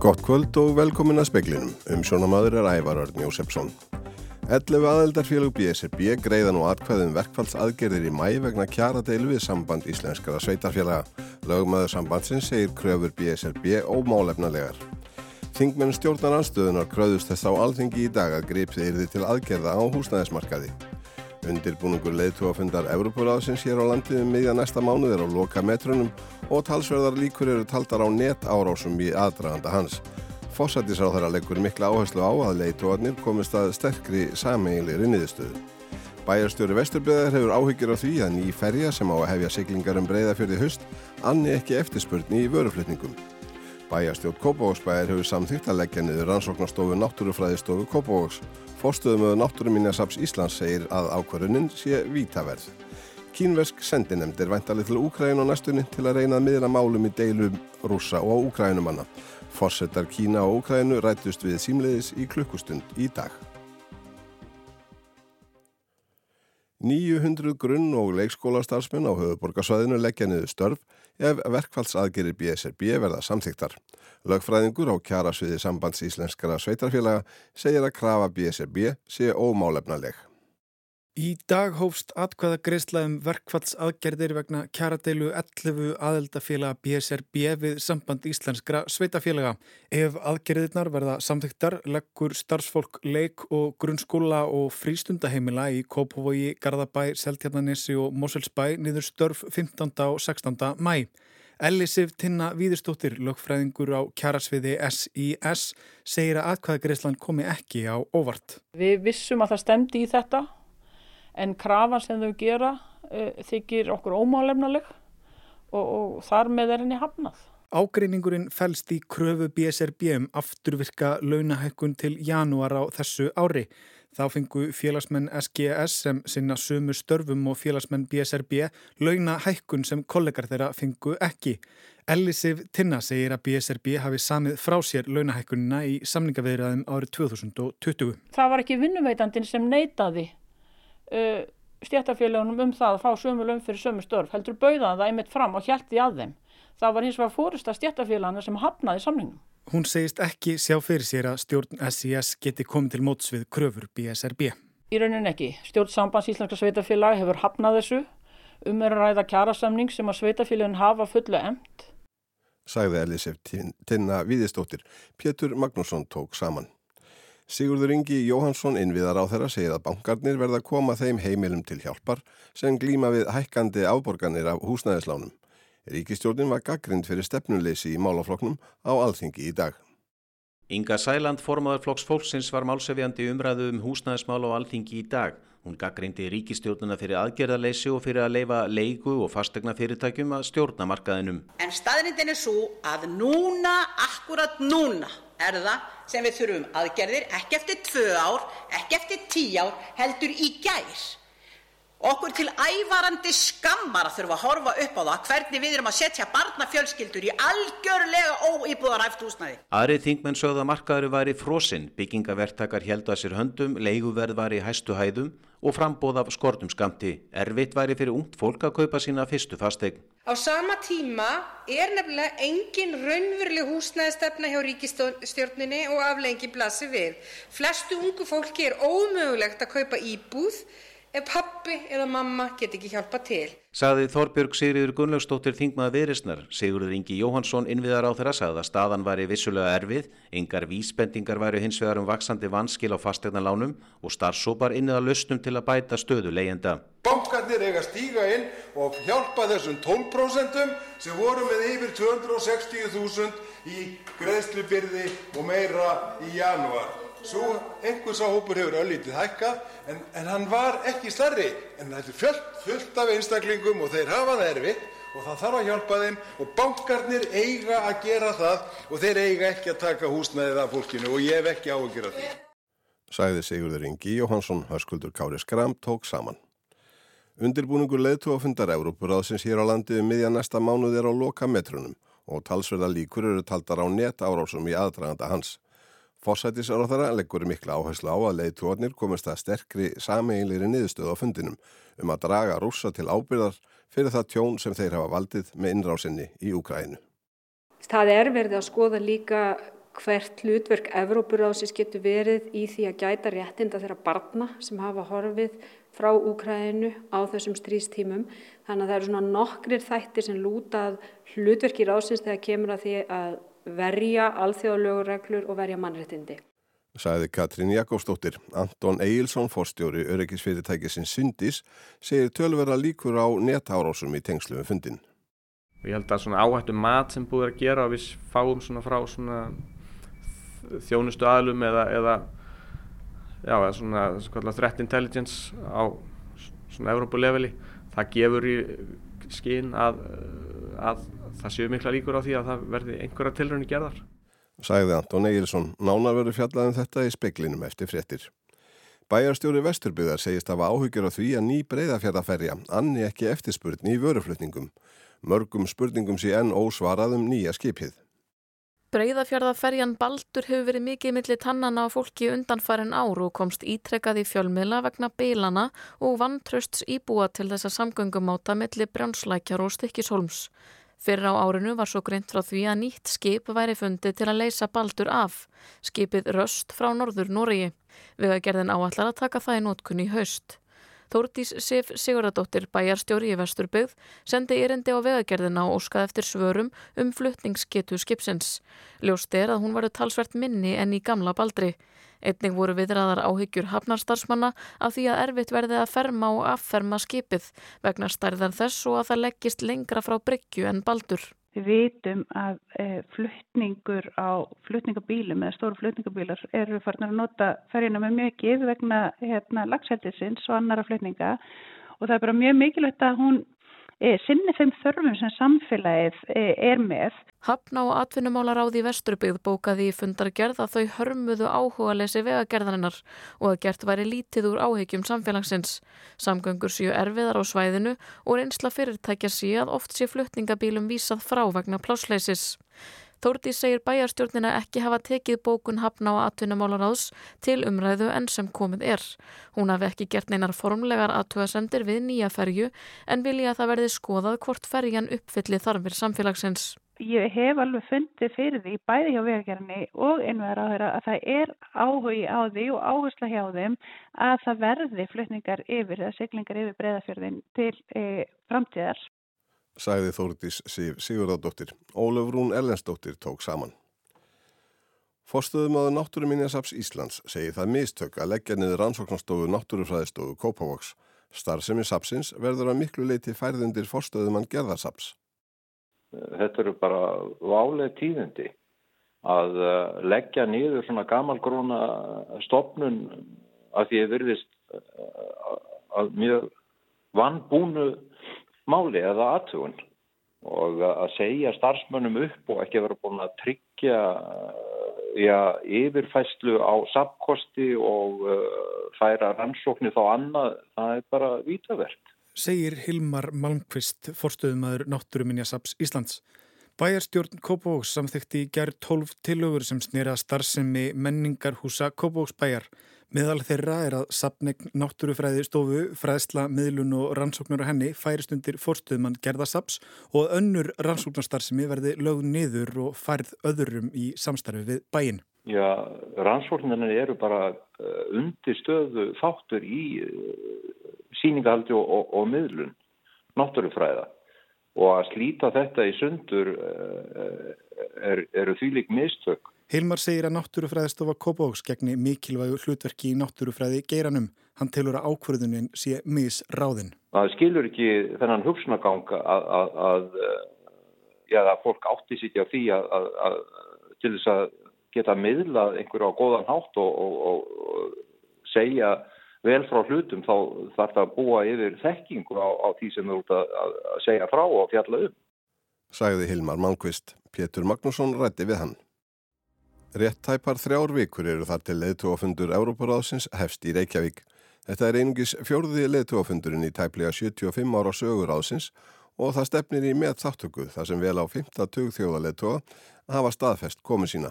Gott kvöld og velkomin að speklinum. Um sjónamaður er Ævarörn Jósefsson. 11 aðeldarfélug BSRB greiða nú atkvæðum verkfallsaðgerðir í mæ vegna kjara deilu við samband íslenskara sveitarfélaga. Lögmaður sambandsins segir kröfur BSRB ómálefnalegar. Þingmenn stjórnaranstöðunar kröðust þess á alþingi í dag að gripið yrði til aðgerða á húsnæðismarkaði. Undirbúningur leiðtúafundar Evroparáðsins hér á landið um miðja næsta mánuð er á loka metrunum og talsverðar líkur eru taldar á net árásum í aðdraganda hans. Fossættisráðara leggur mikla áherslu á að leiðtúarnir komist að sterkri sameiginleiri niðurstöðu. Bæjarstjóri Vesturbreðar hefur áhyggjur á því að ný ferja sem á að hefja siglingar um breyðafjörði höst anni ekki eftirspurni í vöruflutningum. Bæjarstjórn Kópavóksbæðir hefur samþýtt að leggja niður rannsóknarstofu Náttúrufræðistofu Kópavóks. Fórstöðum með Náttúruminjasaps Íslands segir að ákvarðunin sé vítaverð. Kínversk sendinemnd er væntalið til Úkræn og næstunni til að reyna að miðra málum í deilum rúsa og úkrænumanna. Fórsetar Kína og Úkrænu rættust við símleiðis í klukkustund í dag. 900 grunn- og leikskólastarfsmenn á höfuborgarsvæðinu leggja niður störf ef verkfallsaðgerir BSRB verða samþyktar. Lögfræðingur á kjarasviði sambands íslenskara sveitarfélaga segir að krafa BSRB sé ómálefnaleg. Í dag hófst atkvæða greiðsla um verkfallsaðgerðir vegna kjaradeilu 11 aðeldafélaga BSRB við samband íslenskra sveitafélaga. Ef aðgerðirnar verða samþyktar leggur starfsfólk leik og grunnskóla og frístundaheimila í Kópavogi, Garðabæ, Seltjarnanissi og Moselsbæ niður störf 15. og 16. mæ. Ellisif Tinna Víðustóttir, lögfræðingur á kjarasviði SIS, segir að atkvæða greiðslan komi ekki á óvart. Við vissum að það stemdi í þetta en krafan sem þau gera uh, þykir okkur ómálefnaleg og, og þar með er henni hafnað. Ágreiningurinn fælst í kröfu BSRB um afturvirka launahækkun til janúar á þessu ári. Þá fengu félagsmenn SGS sem sinna sumu störfum og félagsmenn BSRB launahækkun sem kollegar þeirra fengu ekki. Ellisif Tinna segir að BSRB hafi samið frá sér launahækkunina í samningaveiraðum árið 2020. Það var ekki vinnuveitandin sem neytaði uh, stjættafélagunum um það að fá sömu laun fyrir sömu störf heldur bauðaði það einmitt fram og hjælti að þeim. Það var hins vegar fórista stjættafélagana sem hafnaði samningum. Hún segist ekki sjá fyrir sér að stjórn SIS geti komið til móts við kröfur BSRB. Í raunin ekki. Stjórn Sambands Íslandska Sveitafélag hefur hafnað þessu um að ræða kjærasamning sem að Sveitafélagin hafa fullu emt. Sæði Elisef Tinna Víðistóttir. Pétur Magnússon tók saman. Sigurður Ingi Jóhansson innviðar á þeirra segir að bankarnir verða að koma þeim heimilum til hjálpar sem glýma við hækkandi áborganir af húsnæðislánum. Ríkistjórnin var gaggrind fyrir stefnuleysi í málafloknum á alþingi í dag. Inga Sæland, formadur flokks fólksins, var málsefjandi umræðu um húsnæðismál á alþingi í dag. Hún gaggrindi ríkistjórnuna fyrir aðgerðarleysi og fyrir að leifa leigu og fastegna fyrirtækjum að stjórna markaðinum. En staðrindin er svo að núna, akkurat núna, er það sem við þurfum aðgerðir, ekki eftir tvö ár, ekki eftir tí ár, heldur í gær. Okkur til ævarandi skammar að þurfa að horfa upp á það hvernig við erum að setja barnafjölskyldur í algjörlega óýbúðaræft húsnæði. Aðrið þingmenn sögða markaður væri frosinn, byggingavertakar held að sér höndum, leiguverð var í hæstu hæðum og frambóð af skortum skamti. Erfitt væri fyrir ungt fólk að kaupa sína fyrstu fastegn. Á sama tíma er nefnilega engin raunveruleg húsnæðistefna hjá ríkistjórninni og aflengi blasi við. Flestu ungu fólki er ómögulegt að kaupa íbúð ef pappi eða mamma get ekki hjálpa til. Saði Þorbjörg Sigriður Gunnlaugstóttir Þingmaða Viðrisnar, Sigurður Ingi Jóhansson innviðar á þeirra sagði að staðan væri vissulega erfið, yngar vísbendingar væri hins vegar um vaksandi vanskil á fastegnalánum og starfsópar innið að lustum til að bæta stöðu leyenda. Bankarnir eiga stíga inn og hjálpa þessum 12% sem voru með yfir 260.000 í greiðslubyrði og meira í janúar. Svo einhversa hópur hefur öllítið hækkað en, en hann var ekki starri en þetta er fullt, fullt af einstaklingum og þeir hafa það erfitt og það þarf að hjálpa þeim og bankarnir eiga að gera það og þeir eiga ekki að taka húsnæðið af fólkinu og ég hef ekki áhugjur af því. Sæði Sigurður Ingi Jóhansson, hörskuldur Kári Skram, tók saman. Undirbúningur leðtúafundar Európuráðsins hér á landi um miðja næsta mánuð er á loka metrunum og talsverða líkur eru taldar á net árásum í aðdraganda hans. Fossætisarþara leggur mikla áherslu á að leiðtóarnir komist að sterkri sameiginleiri niðurstöð á fundinum um að draga rúsa til ábyrðar fyrir það tjón sem þeir hafa valdið með innrásinni í Úkrænu. Það er verið að skoða líka hvert hlutverk Evrópurásis getur verið í því að gæta réttinda þeirra barna sem hafa horfið frá Úkrænu á þessum strístímum. Þannig að það eru svona nokkrir þættir sem lútað hlutverki rásins þegar kemur að því að verja alþjóðalögureglur og verja mannréttindi. Sæði Katrín Jakobsdóttir. Anton Eilsson, forstjóri öryggisfyrirtækisinn Syndis, segir tölverða líkur á netárásum í tengslu með fundin. Ég held að svona áhættu mat sem búið að gera og við fáum svona frá svona þjónustu aðlum eða, eða já, eða svona, svona threat intelligence á svona Európa-leveli, það gefur í skinn að, að það séu mikla líkur á því að það verði einhverja tilröndi gerðar. Sæði Anton Egilson, nánar verður fjallaðum þetta í speklinum eftir fréttir. Bæjarstjóri Vesturbyðar segist að áhugjur á því að ný breyðafjörðaferja anni ekki eftirspurn í vöruflutningum. Mörgum spurningum sé enn ósvaraðum nýja skipið. Breiðafjörðaferjan Baldur hefur verið mikið millir tannana á fólki undanfærin ár og komst ítrekkað í fjölmiðla vegna beilana og vantrösts íbúa til þessa samgöngumáta millir brjánslækjar og stikkisholms. Fyrir á árinu var svo greint frá því að nýtt skip væri fundið til að leysa baldur af, skipið Röst frá norður Nóriði. Vegagerðin áallar að taka það í nótkunni í haust. Þórdís Sif Sigurðardóttir bæjarstjóri í Vesturbyggð sendi erindi á vegagerðina og óskað eftir svörum um fluttningsgetu skipsins. Ljóst er að hún varu talsvert minni enn í gamla baldri. Einnig voru viðraðar áhyggjur hafnarstarfsmanna af því að erfitt verði að ferma og afferma skipið vegna stærðar þess og að það leggist lengra frá bryggju en baldur. Við vitum að e, fluttningur á fluttningabílum eða stóru fluttningabílar eru farin að nota ferjina með mjög vegna hérna, lagseldisins og annara fluttninga og það er bara mjög mikilvægt að hún sinni þeim þörfum sem samfélagið e, er með. Hafna og atvinnumálaráði í Vesturbyggð bókaði í fundargerð að þau hörmuðu áhuga lesi vegagerðarinnar og að gert væri lítið úr áhegjum samfélagsins. Samgöngur séu erfiðar á svæðinu og reynsla fyrirtækja sé að oft sé fluttningabílum vísað frá vegna plásleisis. Þórti segir bæjarstjórnina ekki hafa tekið bókun hafna á atvinnumálaráðs til umræðu enn sem komið er. Hún hafi ekki gert neinar formlegar aðtugasendir við nýja ferju en vilja að það verði skoðað hvort ferjan uppfylli þarfir samfélagsins. Ég hef alveg fundið fyrir því bæði hjá vegagerni og einvegar á þeirra að það er áhugi á því og áhersla hjá þeim að það verði flutningar yfir eða siglingar yfir breyðafjörðin til e, framtíðar sagði Þórdís Sif Sigurðardóttir. Ólaf Rún Ellensdóttir tók saman. Forstöðum aður Náttúruminjasaps Íslands segir það mistök að leggja niður rannsóknarstofu Náttúrufræðistofu Kópavoks. Starfsemi sapsins verður að miklu leiti færðundir forstöðum hann gerðarsaps. Þetta eru bara válega tíðindi að eh, leggja niður svona gamalgróna stopnun að því að verðist eh, að mjög vannbúnu máli eða aðtugun og að segja starfsmönnum upp og ekki vera búin að tryggja já, yfirfæslu á sapkosti og uh, færa rannsóknir þá annað, það er bara vítavert. Segir Hilmar Malmqvist, forstöðumæður Náttúruminja Saps Íslands. Bæjarstjórn Kópavóks samþykti í gerð 12 tilögur sem snýra starfsemi menningarhúsa Kópavóks bæjar. Meðal þeirra er að sapnegn náttúrufræði stofu, fræðsla, miðlun og rannsóknar á henni færist undir fórstuðmann gerðasaps og önnur rannsóknarstarfsemi verði lögð niður og færð öðrum í samstarfi við bæin. Já, rannsóknarnir eru bara uh, undir stöðu þáttur í uh, síningahaldi og, og, og miðlun náttúrufræða og að slíta þetta í sundur er, eru því lík mistök Hilmar segir að náttúrufræðistofa Kópavóks gegni mikilvægu hlutverki í náttúrufræði geiranum. Hann telur að ákvörðunin sé misráðin. Það skilur ekki þennan hugsunagang að, að, að, já, að fólk átti sýtja því að til þess að geta miðlað einhverju á góðan hátt og, og, og segja vel frá hlutum þá þarf það að búa yfir þekkingu á, á því sem þú ert að segja frá og fjalla um. Sæði Hilmar Malmqvist. Pétur Magnússon rætti við hann. Réttæpar þrjár vikur eru þar til leðtúafundur Európaráðsins hefst í Reykjavík. Þetta er einungis fjórði leðtúafundurinn í tæplega 75 ára söguráðsins og það stefnir í með þáttöku þar sem vel á 15. þjóðaleðtúa hafa staðfest komið sína.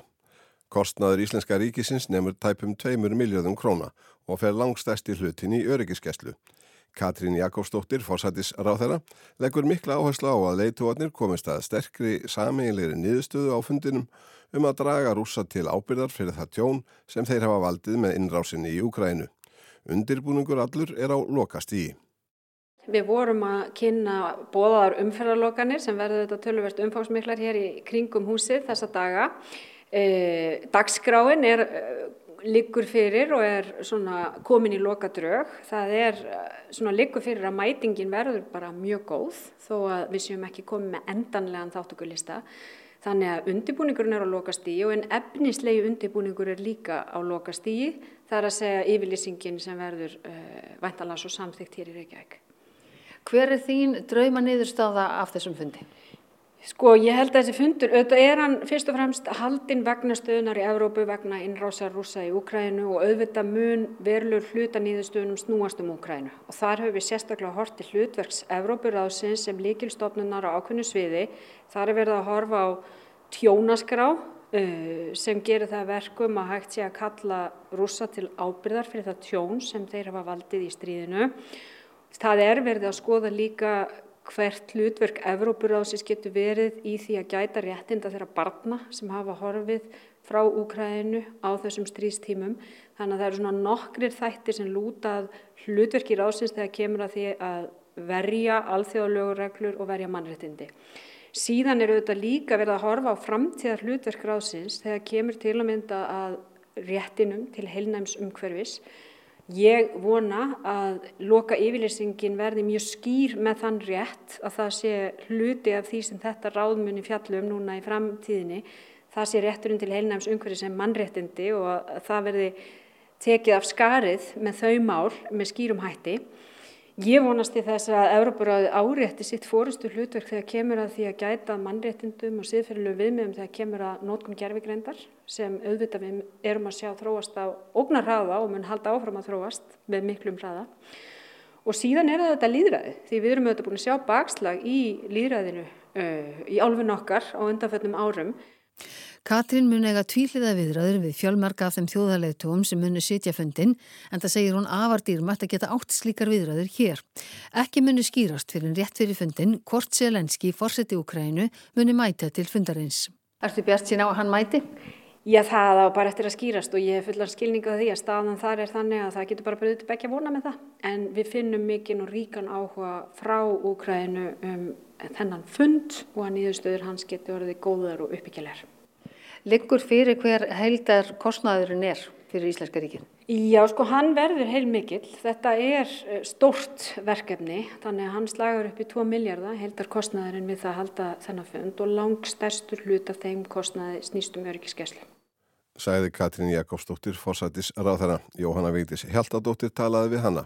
Kostnaður Íslenska ríkisins nefnur tæpum 2 miljóðum króna og fer langstæsti hlutin í öryggiskeslu. Katrín Jakobsdóttir, fórsættis ráþæra, leggur mikla áherslu á að leituarnir komist að sterkri sameiginleiri niðurstöðu á fundinum um að draga rúsa til ábyrðar fyrir það tjón sem þeir hafa valdið með innrásinni í Ukrænu. Undirbúningur allur er á lokast í. Við vorum að kynna bóðaðar umferðarlokanir sem verður þetta tölverst umfáðsmiklar hér í kringum húsið þessa daga. E, dagskráin er e, liggur fyrir og er komin í lokadrög. Það er e, liggur fyrir að mætingin verður bara mjög góð þó að við séum ekki komið með endanlegan þáttökulista. Þannig að undirbúningurinn er á lokastígi og en efnislegi undirbúningur er líka á lokastígi. Það er að segja yfirlýsingin sem verður uh, væntalega svo samþygt hér í Reykjavík. Hver er þín drauma niðurstaða af þessum fundi? Sko ég held að þessi fundur, auðvitað er hann fyrst og fremst haldinn vegna stöðunar í Evrópu vegna innrásar rúsa í Úkrænu og auðvitað mun verlur hluta nýðustöðunum snúast um Úkrænu og þar höfum við sérstaklega hort til hlutverks Evrópuráðsins sem líkilstofnunar á ákveðnu sviði. Þar er verið að horfa á tjónaskrá uh, sem gerir það verkum að hægt sé að kalla rúsa til ábyrðar fyrir það tjón sem þeir hafa valdið í stríðinu. Það er verið að skoða líka hvert hlutverk Evrópuráðsins getur verið í því að gæta réttinda þeirra barna sem hafa horfið frá Úkræðinu á þessum strístímum. Þannig að það eru svona nokkrir þættir sem lútað hlutverki ráðsins þegar kemur að því að verja alþjóðalögureglur og verja mannréttindi. Síðan eru þetta líka verið að horfa á framtíðar hlutverk ráðsins þegar kemur til að mynda að réttinum til heilnæms umhverfis Ég vona að loka yfirleysingin verði mjög skýr með þann rétt að það sé hluti af því sem þetta ráðmunni fjallum núna í framtíðinni. Það sé rétturinn til heilnæms umhverfi sem mannréttindi og að það verði tekið af skarið með þau mál með skýrum hætti. Ég vonast í þess að Európaráði árétti sitt fórustu hlutverk þegar kemur að því að gæta mannréttindum og siðferðilegu viðmiðum þegar kemur að nótkum gerfigreindar sem auðvitað við erum að sjá þróast á ógnarraða og mun halda áfram að þróast með miklum hraða. Og síðan er þetta líðræði því við erum auðvitað búin að sjá bakslag í líðræðinu uh, í álfun okkar á undanföllum árum. Katrín mun eiga tvíliða viðræður við fjölmarka af þeim þjóðarleitugum sem munu sitja fundin en það segir hún afardýrmætt að geta átt slíkar viðræður hér. Ekki munu skýrast fyrir rétt fyrir fundin hvort Selenski fórseti Ukrænu muni mæta til fundarins. Erstu bjart sín á að hann mæti? Já, það á bara eftir að skýrast og ég hef fullar skilninga því að staðan þar er þannig að það getur bara bröðið til begja vona með það. En við finnum mikinn og ríkan áhuga frá Úkrænu um þennan fund og að nýðustöður hans getur orðið góðar og uppbyggjulegar. Liggur fyrir hver heildar kostnaðurinn er fyrir Íslenska ríkin? Já, sko hann verður heil mikill. Þetta er eh, stórt verkefni, þannig að hann slagur upp í 2 miljardar heildar kostnaðurinn við það að halda þennan fund og langstærstur hlut af þeim kostnaði snýstum öryggiskeslu. Sæði Katrín Jakobsdóttir, fórsættis ráðherra. Jóhanna Vigdís Hjaltadóttir talaði við hanna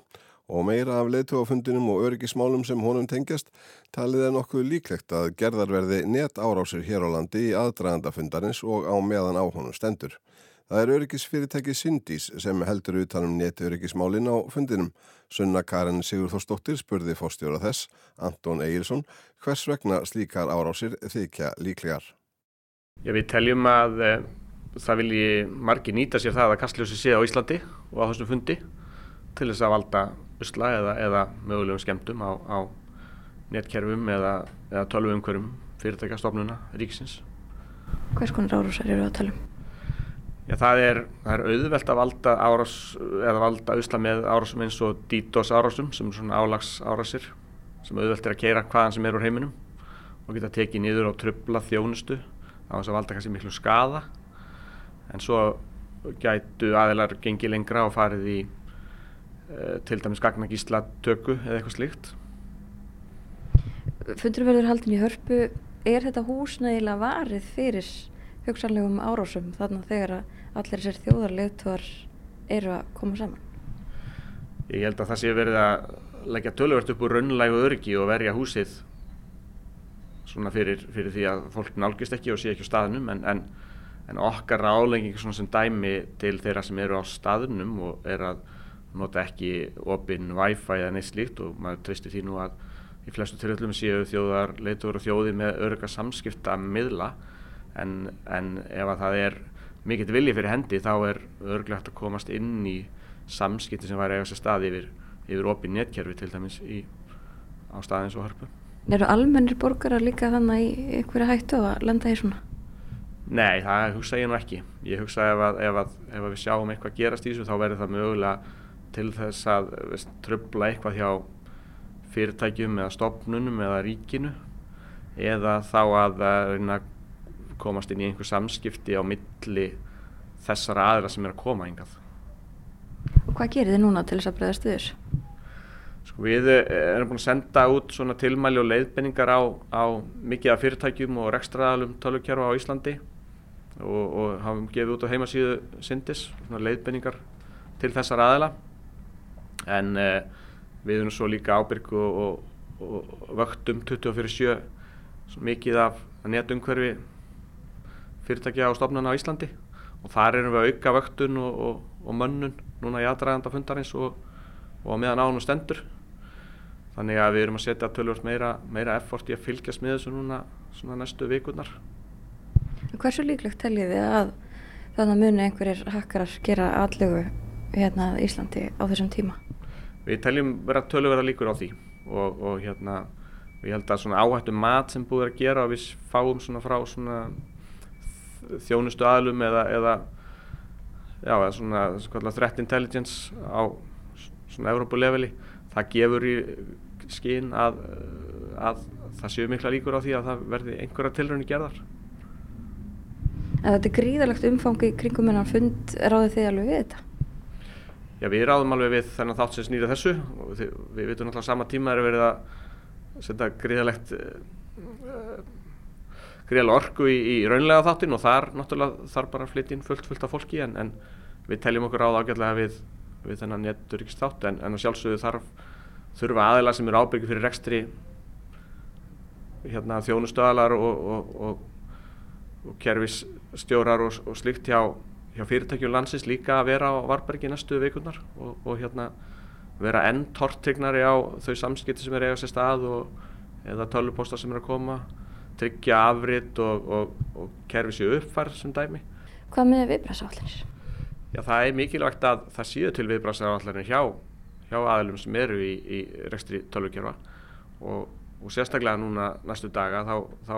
og meira af leitugafundinum og öryggismálum sem honum tengjast talið er nokkuð líklegt að gerðarverði net árásir hér á landi í aðdragandafundarins og á meðan á honum stendur. Það er öryggisfyrirtæki Syndís sem heldur utanum netöryggismálin á fundinum. Sunna Karin Sigurþórsdóttir spurði fórstjóra þess, Anton Egilson, hvers vegna slíkar árásir þykja líklegar. Já, við teljum að e, það vilji margi nýta sér það að kastljósi sé á Íslandi og á þessum fundi til þess að valda usla eða, eða mögulegum skemmtum á, á netkerfum eða, eða tölvumkverfum fyrirtækastofnuna ríkisins. Hvers konar árásar eru að tala um? Já, það er, það er auðvelt að valda árás eða valda usla með árásum eins og DDoS árásum sem er svona álags árásir sem auðvelt er að keira hvaðan sem er úr heiminum og geta tekið niður og tröfla þjónustu á þess að valda kannski miklu skada en svo gætu aðeinar gengið lengra og farið í til dæmis gagnagísla tökku eða eitthvað slíkt. Fundur verður haldin í hörpu, er þetta hús nægilega varið fyrir hugsanlegum árásum þarna þegar allir þessir þjóðarleituar eru að koma saman? Ég held að það sé verið að leggja tölvört upp úr raunlægu örgi og verja húsið svona fyrir, fyrir því að fólk nálgist ekki og sé ekki á staðnum en, en, en okkar álengi sem dæmi til þeirra sem eru á staðnum og er að nota ekki opinn Wi-Fi eða neitt slíkt og maður treystir því nú að í flestu tilhjöldum séu þjóðar leitur og þjóði með örga samskipta miðla en, en ef að það er mikill vilji fyrir hendi þá er örglegt að komast inn í samskipti sem væri eigast að staði yfir, yfir opið netkerfi til dæmis í, á staðins og hörpu. Eru almennir borgarar líka þannig í einhverja hættu að landa í svona? Nei, það hugsa ég nú ekki. Ég hugsa ef, að, ef, að, ef að við sjáum eitthvað gerast í þessu þá verður það mögulega til þess að veist, tröfla eitthvað hjá fyrirtækjum eða stopnunum eða ríkinu eða þá að reyna komast inn í einhver samskipti á milli þessara aðra sem er að koma yngað. Og hvað gerir þið núna til þess að breyðast þau þessu? Sko við erum búin að senda út svona tilmæli og leiðbenningar á, á mikið af fyrirtækjum og rekstraðalum tölvkjörfa á Íslandi og, og hafum gefið út á heimasíðu Sindis svona leiðbenningar til þessar aðila en eh, við erum svo líka ábyrgu og, og, og vöktum 24-7 mikið af netumhverfi fyrirtækja á stofnana á Íslandi. Og þar erum við að auka vöktun og mönnun núna í aðdraganda fundarins og meðan ánum stendur. Þannig að við erum að setja tölvöld meira, meira effort í að fylgjast með þessu núna svona næstu vikurnar. Hversu líklegt teljið þið að þannig að muni einhverjir hakkarar gera allögu hérna Íslandi á þessum tíma? Við teljum vera tölvöða líkur á því og, og hérna ég held að svona áhættu mat sem búið að gera og við fáum svona frá svona þjónustu aðlum eða, eða já, eða svona, svona threat intelligence á svona Európa-leveli það gefur í skinn að, að það séu mikla líkur á því að það verði einhverja tilröndi gerðar En þetta er gríðalegt umfangi kringum en hann fund ráðið þið alveg við þetta? Já, við ráðum alveg við þennan þátt sem snýra þessu og við, við vitum náttúrulega sama tíma er verið að setja gríðalegt uh, gríðalega orku í, í raunlega þáttin og þar náttúrulega þarf bara að flytja inn fullt fullt af fólki en, en við teljum okkur ráð ágjörlega við, við þennan netturíkst þátt en, en sjálfsögðu þarf þurfa aðeila sem eru ábyrgi fyrir rekstri hérna, þjónustöðalar og, og, og, og kervisstjórar og slikt hjá, hjá fyrirtækjum landsins líka að vera á Varbergi næstu vikunar og hérna, vera enn tortignari á þau samskipti sem er eiga sér stað eða tölvupostar sem er að koma tryggja afritt og kerfi sér uppfærð sem dæmi. Hvað með viðbræðsáallinir? Já, það er mikilvægt að það séu til viðbræðsáallinir hjá hjá aðlum sem eru í, í rekstri tölvugjörfa og, og sérstaklega núna næstu daga þá, þá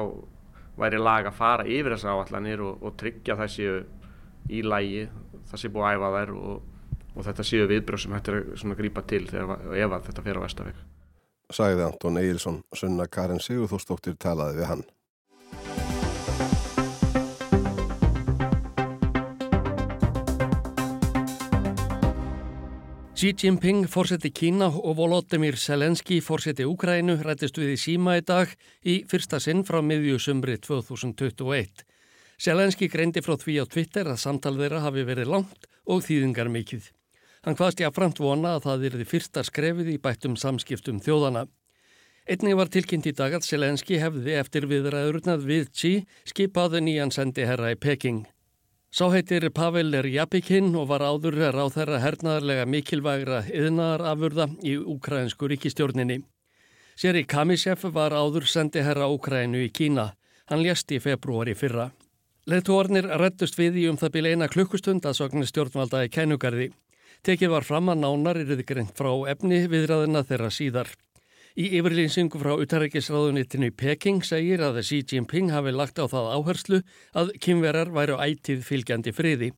væri lag að fara yfir þessar áallanir og, og tryggja þessi í lægi, það sé búið að æfa þær og, og þetta séu viðbröð sem hættir að grípa til þegar, ef þetta fer á vestaveg. Sæði Anton Eilsson, sunna Karin Sigurþórsdóttir talaði við hann. Xi Jinping, fórseti Kína og Volodymyr Selenski, fórseti Úkrænu, rættist við í síma í dag í fyrsta sinn frá miðjusumri 2021. Selenski greindi frá því á Twitter að samtal þeirra hafi verið langt og þýðingar mikill. Hann hvaðst ég að framt vona að það erði fyrsta skrefið í bættum samskiptum þjóðana. Einnig var tilkynnt í dag að Selenski hefði eftir viðræðurnað við Xi skipaði nýjan sendi herra í Peking. Sá heitir Pavel Rjapikinn og var áður ráð þeirra hernaðarlega mikilvægra yðnaðarafurða í ukrainsku ríkistjórninni. Seri Kamisef var áður sendi herra Ukraínu í Kína. Hann lést í februari fyrra. Leðtórnir rettust við í um það byrja eina klukkustund að sogni stjórnvalda í kænugarði. Tekið var fram að nánar er þið greint frá efni viðræðina þeirra síðar. Í yfirlýsingu frá utarreikisráðunitinu í Peking segir að Xi Jinping hafi lagt á það áherslu að kynverar væru ætið fylgjandi friði.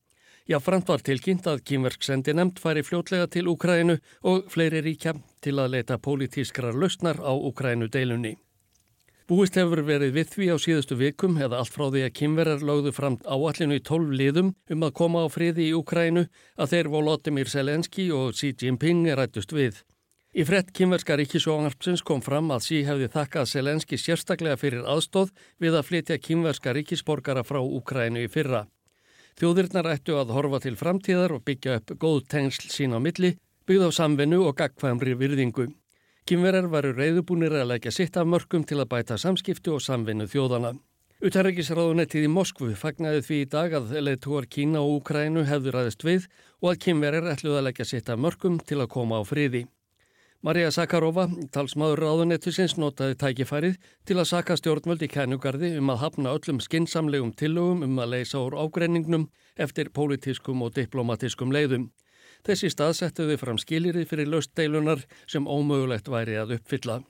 Já, framt var tilkynnt að kynverk sendi nefnd færi fljótlega til Úkrænu og fleiri ríkja til að leita pólitískrar lausnar á Úkrænu deilunni. Búist hefur verið við því á síðustu vikum eða allt frá því að kynverar lögðu framt áallinu í tólf liðum um að koma á friði í Úkrænu að þeir Volodymyr Selenski og Xi Jinping rættust við. Í frett kynverska ríkisjónarpsins kom fram að sí hefði þakkað Selenski sérstaklega fyrir aðstóð við að flytja kynverska ríkisborgara frá Úkrænu í fyrra. Þjóðirnar ættu að horfa til framtíðar og byggja upp góð tengsl sín á milli, byggð á samvinnu og gagkvæmri virðingu. Kynverar varu reyðubúnir að leggja sitt af mörgum til að bæta samskiptu og samvinnu þjóðana. Utarreikisráðunettið í Moskvu fagnaði því í dag að leitúar Kína og Úkrænu hefðu ræðist við og að kynverar ætluð að leggja sitt af mörgum til að koma á friði. Marja Sakarova, talsmaður ráðunettusins, notaði tækifærið til að saka stjórnvöld í kænugarði um að hafna öllum skinsamlegum tillögum um að leysa úr ágreinningnum eftir pólitískum og diplomatiskum leiðum. Þessi stað settuði fram skilirði fyrir löstdeilunar sem ómögulegt væri að uppfylla.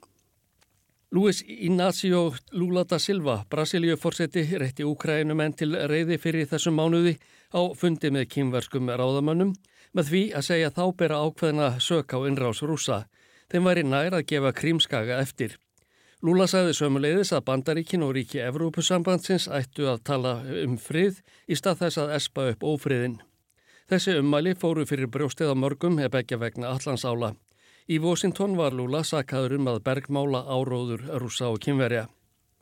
Luis Inácio Lula da Silva, Brasilíuforseti, rétti Úkrænumenn til reyði fyrir þessum mánuði á fundi með kýmverskum ráðamönnum með því að segja þá bera ákveðna sök á innrás rúsa. Þeim væri nær að gefa krímskaga eftir. Lula sagði sömuleiðis að Bandaríkin og ríki Evrópusambandsins ættu að tala um frið í stað þess að espa upp ófriðin. Þessi ummæli fóru fyrir brjóstið á mörgum hef ekki vegna allansála. Í Washington var Lula sakaður um að bergmála áróður rúsa og kynverja.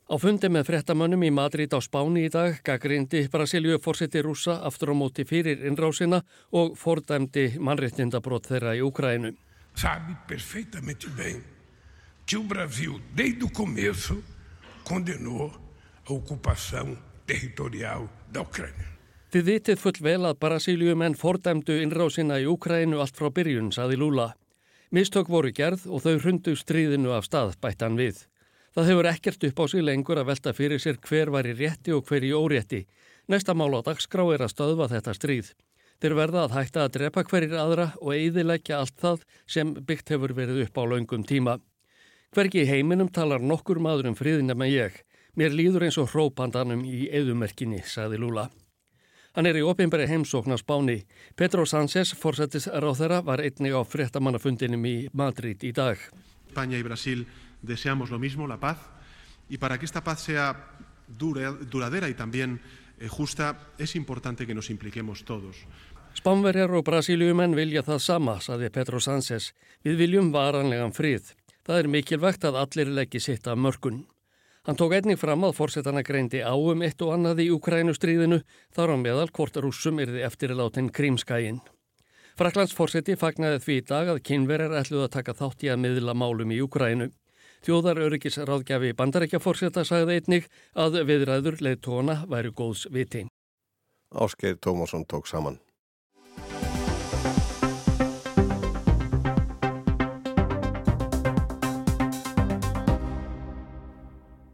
Á fundi með frettamönnum í Madrid á Spáni í dag gaggrindi Brasilíu fórseti rúsa aftur á móti fyrir innrásina og fordæmdi mannréttindabrót þeirra í Ukrænu. Sabe perfeitamente bem que o Brasil, desde o começo, condenou a ocupação territorial da Ucrânia. Þið vitið full vel að Brasilíumenn fordæmdu innrásina í Ukrænu allt frá byrjun, saði Lula. Mistök voru gerð og þau hrundu stríðinu af stað bættan við. Það hefur ekkert upp á sig lengur að velta fyrir sér hver var í rétti og hver í órétti. Næsta mál á dagskrá er að stöðva þetta stríð. Þeir verða að hætta að drepa hverjir aðra og eiðilegja allt það sem byggt hefur verið upp á laungum tíma. Hvergi í heiminum talar nokkur maður um friðina með ég. Mér líður eins og hrópandanum í eðumerkinni, sagði Lula. Hann er í opinberi heimsókn á Spáni. Pedro Sánchez, fórsættis ráþæra, var einnig á fréttamannafundinum í Madrid í dag. España y Brasil deseamos lo mismo, la paz, y para que esta paz sea dura, duradera y también eh, justa, es importante que nos impliquemos todos. Spánverjar og Brasíliumenn vilja það sama, saði Pedro Sánchez. Við viljum varanlegan frið. Það er mikilvægt að allir leggji sitt af mörkun. Hann tók einnig fram að fórsetana greindi áum eitt og annað í Ukrænustríðinu þar á meðal hvort rússum yrði eftirláttinn Krímskægin. Fraklands fórseti fagnaði því í dag að kynverar ætluð að taka þátt í að miðla málum í Ukrænu. Þjóðar öryggis ráðgjafi bandarækja fórseta sagði einnig að viðræður leið tóna væri góðs viti. Áskeir Tómasson tók saman.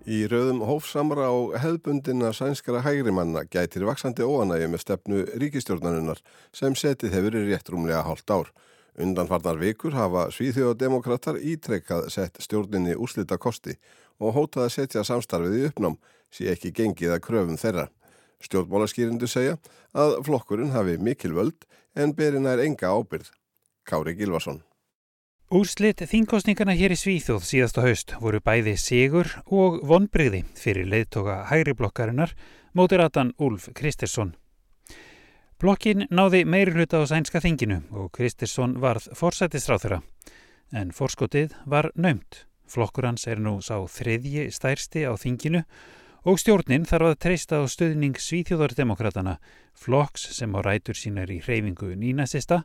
Í rauðum hófsamra á hefðbundina sænskara hægrimanna gætir vaksandi óanægi með stefnu ríkistjórnarinnar sem setið hefur í réttrumlega hálft ár. Undanfarnar vikur hafa svíþjóðademokrater ítrekkað sett stjórninni úslita kosti og hótað að setja samstarfið í uppnám sé ekki gengið að kröfum þeirra. Stjórnmálaskýrindu segja að flokkurinn hafi mikil völd en berina er enga ábyrð. Kári Gilvason. Úrslit þínkostningarna hér í Svíþjóð síðasta haust voru bæði sigur og vonbreyði fyrir leiðtoga hægri blokkarinnar mótiratan Úlf Kristersson. Blokkin náði meiri hluta á sænska þinginu og Kristersson varð forsættisráþura en forskotið var naumt. Flokkur hans er nú sá þriðji stærsti á þinginu og stjórnin þarf að treysta á stöðning Svíþjóðardemokratana, flokks sem á rætur sínar í hreyfingu nínasista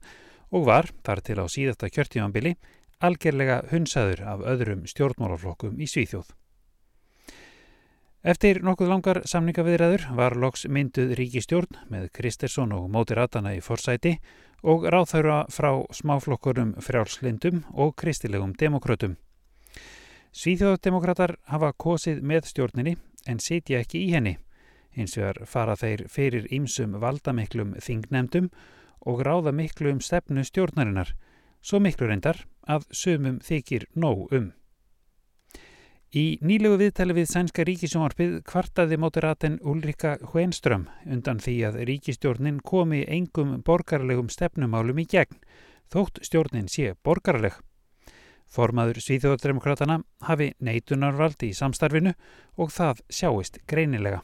og var, þar til á síðasta kjörtímanbili, algerlega hunsaður af öðrum stjórnmálaflokkum í Svíþjóð. Eftir nokkuð langar samningaviðræður var loks mynduð ríkistjórn með Kristersson og Móti Ratana í forsæti og ráðþaura frá smáflokkurum frjálslindum og kristilegum demokrautum. Svíþjóðdemokrater hafa kosið með stjórninni en sitja ekki í henni. Hins vegar fara þeir fyrir ímsum valdamiklum þingnemdum og ráða miklu um stefnu stjórnarinnar, svo miklu reyndar að sumum þykir nóg um. Í nýlegu viðtali við sænska ríkisjónvarpið kvartaði mótiraten Ulrika Hvenström undan því að ríkistjórnin komi engum borgarlegum stefnumálum í gegn, þótt stjórnin sé borgarleg. Formaður Svíþjóðdemokratana hafi neitunarvald í samstarfinu og það sjáist greinilega.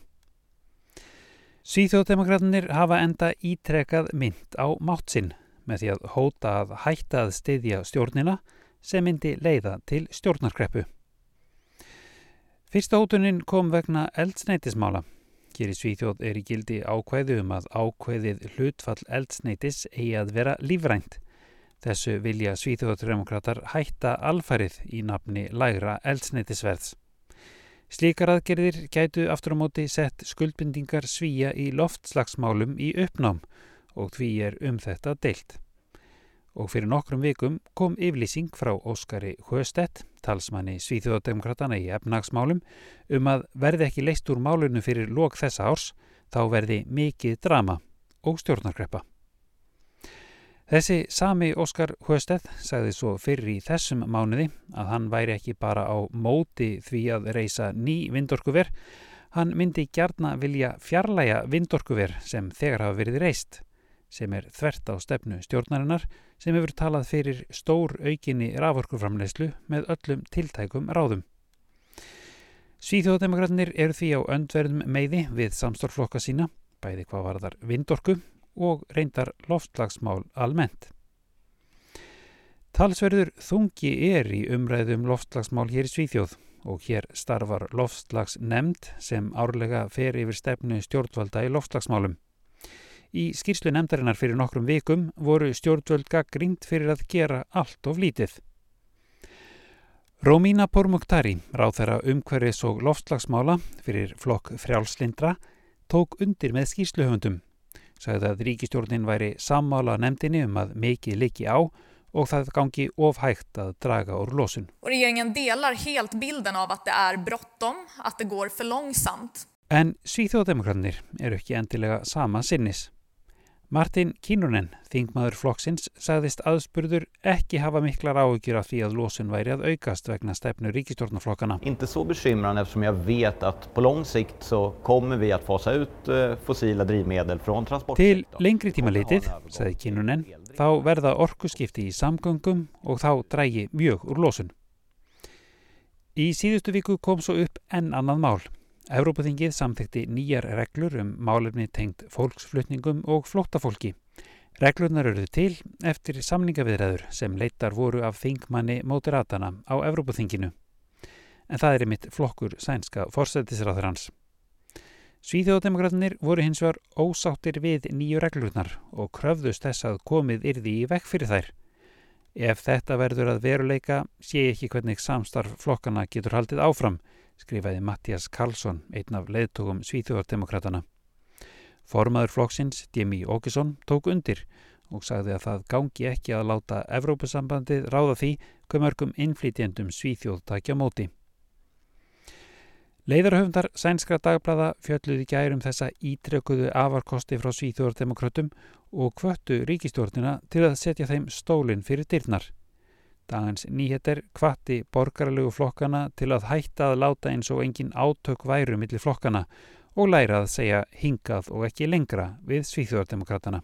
Svíþjóðdemokratinir hafa enda ítrekað mynd á mátt sinn með því að hóta að hætta að styðja stjórnina sem myndi leiða til stjórnarkreppu. Fyrsta hótunin kom vegna eldsneitismála. Hér í Svíþjóð er í gildi ákvæðu um að ákvæðið hlutfall eldsneitis eigi að vera lífrænt. Þessu vilja Svíþjóðdemokrater hætta alfarið í nafni lægra eldsneitisverðs. Slíkar aðgerðir gætu aftur á móti sett skuldbindingar svíja í loftslagsmálum í uppnám og því er um þetta deilt. og fyrir nokkrum vikum kom yflýsing frá Óskari Hjöstedt, talsmanni Svíþjóðademokratana í efnagsmálum, um að verði ekki leist úr málunum fyrir lok þessa árs, þá verði mikið drama og stjórnarkreppa. Þessi sami Óskar Hjöstedt sagði svo fyrir í þessum mánuði að hann væri ekki bara á móti því að reysa ný vindorkuver, hann myndi gjarna vilja fjarlæga vindorkuver sem þegar hafa verið reist, sem er þvert á stefnu stjórnarinnar sem hefur talað fyrir stór aukinni raforkuframleyslu með öllum tiltækum ráðum. Svíþjóðdemokraternnir eru því á öndverðum meiði við samstórflokka sína, bæði hvað varðar vindorku og reyndar loftslagsmál almennt. Talsverður þungi er í umræðum loftslagsmál hér í Svíþjóð og hér starfar loftslagsnemnd sem árlega fer yfir stefnu stjórnvalda í loftslagsmálum. Í skýrslu nefndarinnar fyrir nokkrum vikum voru stjórnvöld gaggrínt fyrir að gera allt of lítið. Rómína Pormuktari, ráð þeirra umhverfis og loftslagsmála fyrir flokk frjálslindra, tók undir með skýrsluhöfundum sagði að ríkistjórnin væri sammála nefndinni um að mikið liki á og það gangi ofhægt að draga úr losun. Og regeringen delar helt bilden af að það er brottom, að það går for longsamt. En Svíþjóðdemokratnir eru ekki endilega sama sinnis. Martin Kínunen, þingmaður flokksins, sagðist aðspurður ekki hafa miklar áhugjur af því að losun væri að aukast vegna stefnu ríkistjórnarflokkana. Inte så bekymran eftersom jag vet att på lång sikt så kommer vi att fasa ut eh, fossila drivmedel från transportsektorn. Til lengri tíma litið, sagði Kínunen, þá verða orkuskipti í samgöngum og þá drægi mjög úr losun. Í síðustu viku kom svo upp enn annað mál. Evrópaþingið samþekti nýjar reglur um málefni tengt fólksflutningum og flóttafólki. Reglurnar eruðu til eftir samningaviðræður sem leitar voru af þingmanni mótiratana á Evrópaþinginu. En það er einmitt flokkur sænska forsættisráður hans. Svíþjóðdemokraternnir voru hins vegar ósáttir við nýju reglurnar og kröfðust þess að komið yrði í vekk fyrir þær. Ef þetta verður að veruleika sé ekki hvernig samstarf flokkana getur haldið áfram skrifaði Mattias Karlsson, einn af leðtogum Svíþjóðardemokratana. Formaður flokksins, Demi Åkesson, tók undir og sagði að það gangi ekki að láta Evrópusambandið ráða því hver mörgum innflýtjendum Svíþjóð takja móti. Leiðarhöfndar sænskra dagblada fjölluði gærum þessa ítrekuðu afarkosti frá Svíþjóðardemokratum og kvöttu ríkistjórnina til að setja þeim stólinn fyrir dyrnar. Dagans nýheter kvatti borgarlegu flokkana til að hætta að láta eins og engin átök væru millir flokkana og læra að segja hingað og ekki lengra við Svíþjóðardemokratana.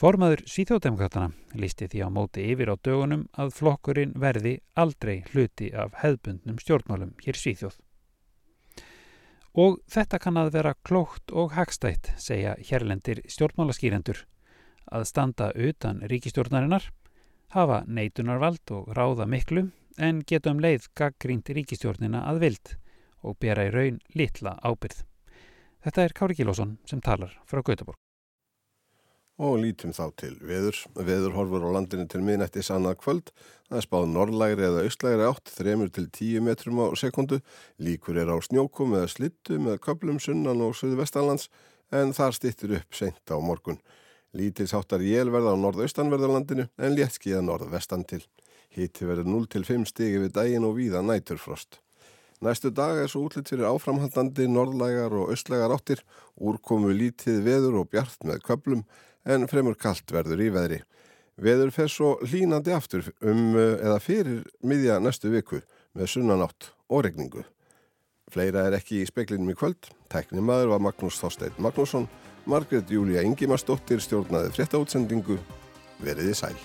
Formaður Svíþjóðardemokratana listi því á móti yfir á dögunum að flokkurinn verði aldrei hluti af hefðbundnum stjórnmálum hér Svíþjóð. Og þetta kann að vera klókt og hagstætt, segja hérlendir stjórnmálaskýrendur, að standa utan ríkistjórnarinnar hafa neitunarvald og ráða miklu en geta um leið gaggrínt ríkistjórnina að vild og bera í raun litla ábyrð. Þetta er Kári Kílásson sem talar frá Gautaborg. Og lítum þá til veður. Veður horfur á landinu til miðnættis annað kvöld. Það er spáð norrlægri eða austlægri átt, 3 til 10 metrum á sekundu. Líkur er á snjókum eða slittu með köplum sunnan og söðu vestanlands en þar stittur upp seint á morgun. Lítils áttar jélverða á norðaustanverðarlandinu en léttskiða norðvestan til. Hitti verður 0-5 stigi við daginn og víða næturfrost. Næstu dag er svo útlitt fyrir áframhaldandi norðlægar og austlægar áttir, úrkomu lítið veður og bjart með köplum en fremur kallt verður í veðri. Veður fer svo hlínandi aftur um eða fyrir miðja næstu viku með sunnanátt og regningu. Fleira er ekki í speklinum í kvöld. Tækni maður var Magnús Þorstein Magnússon Margret Júlia Ingimarsdóttir stjórnaði fréttaútsendingu. Veriði sæl.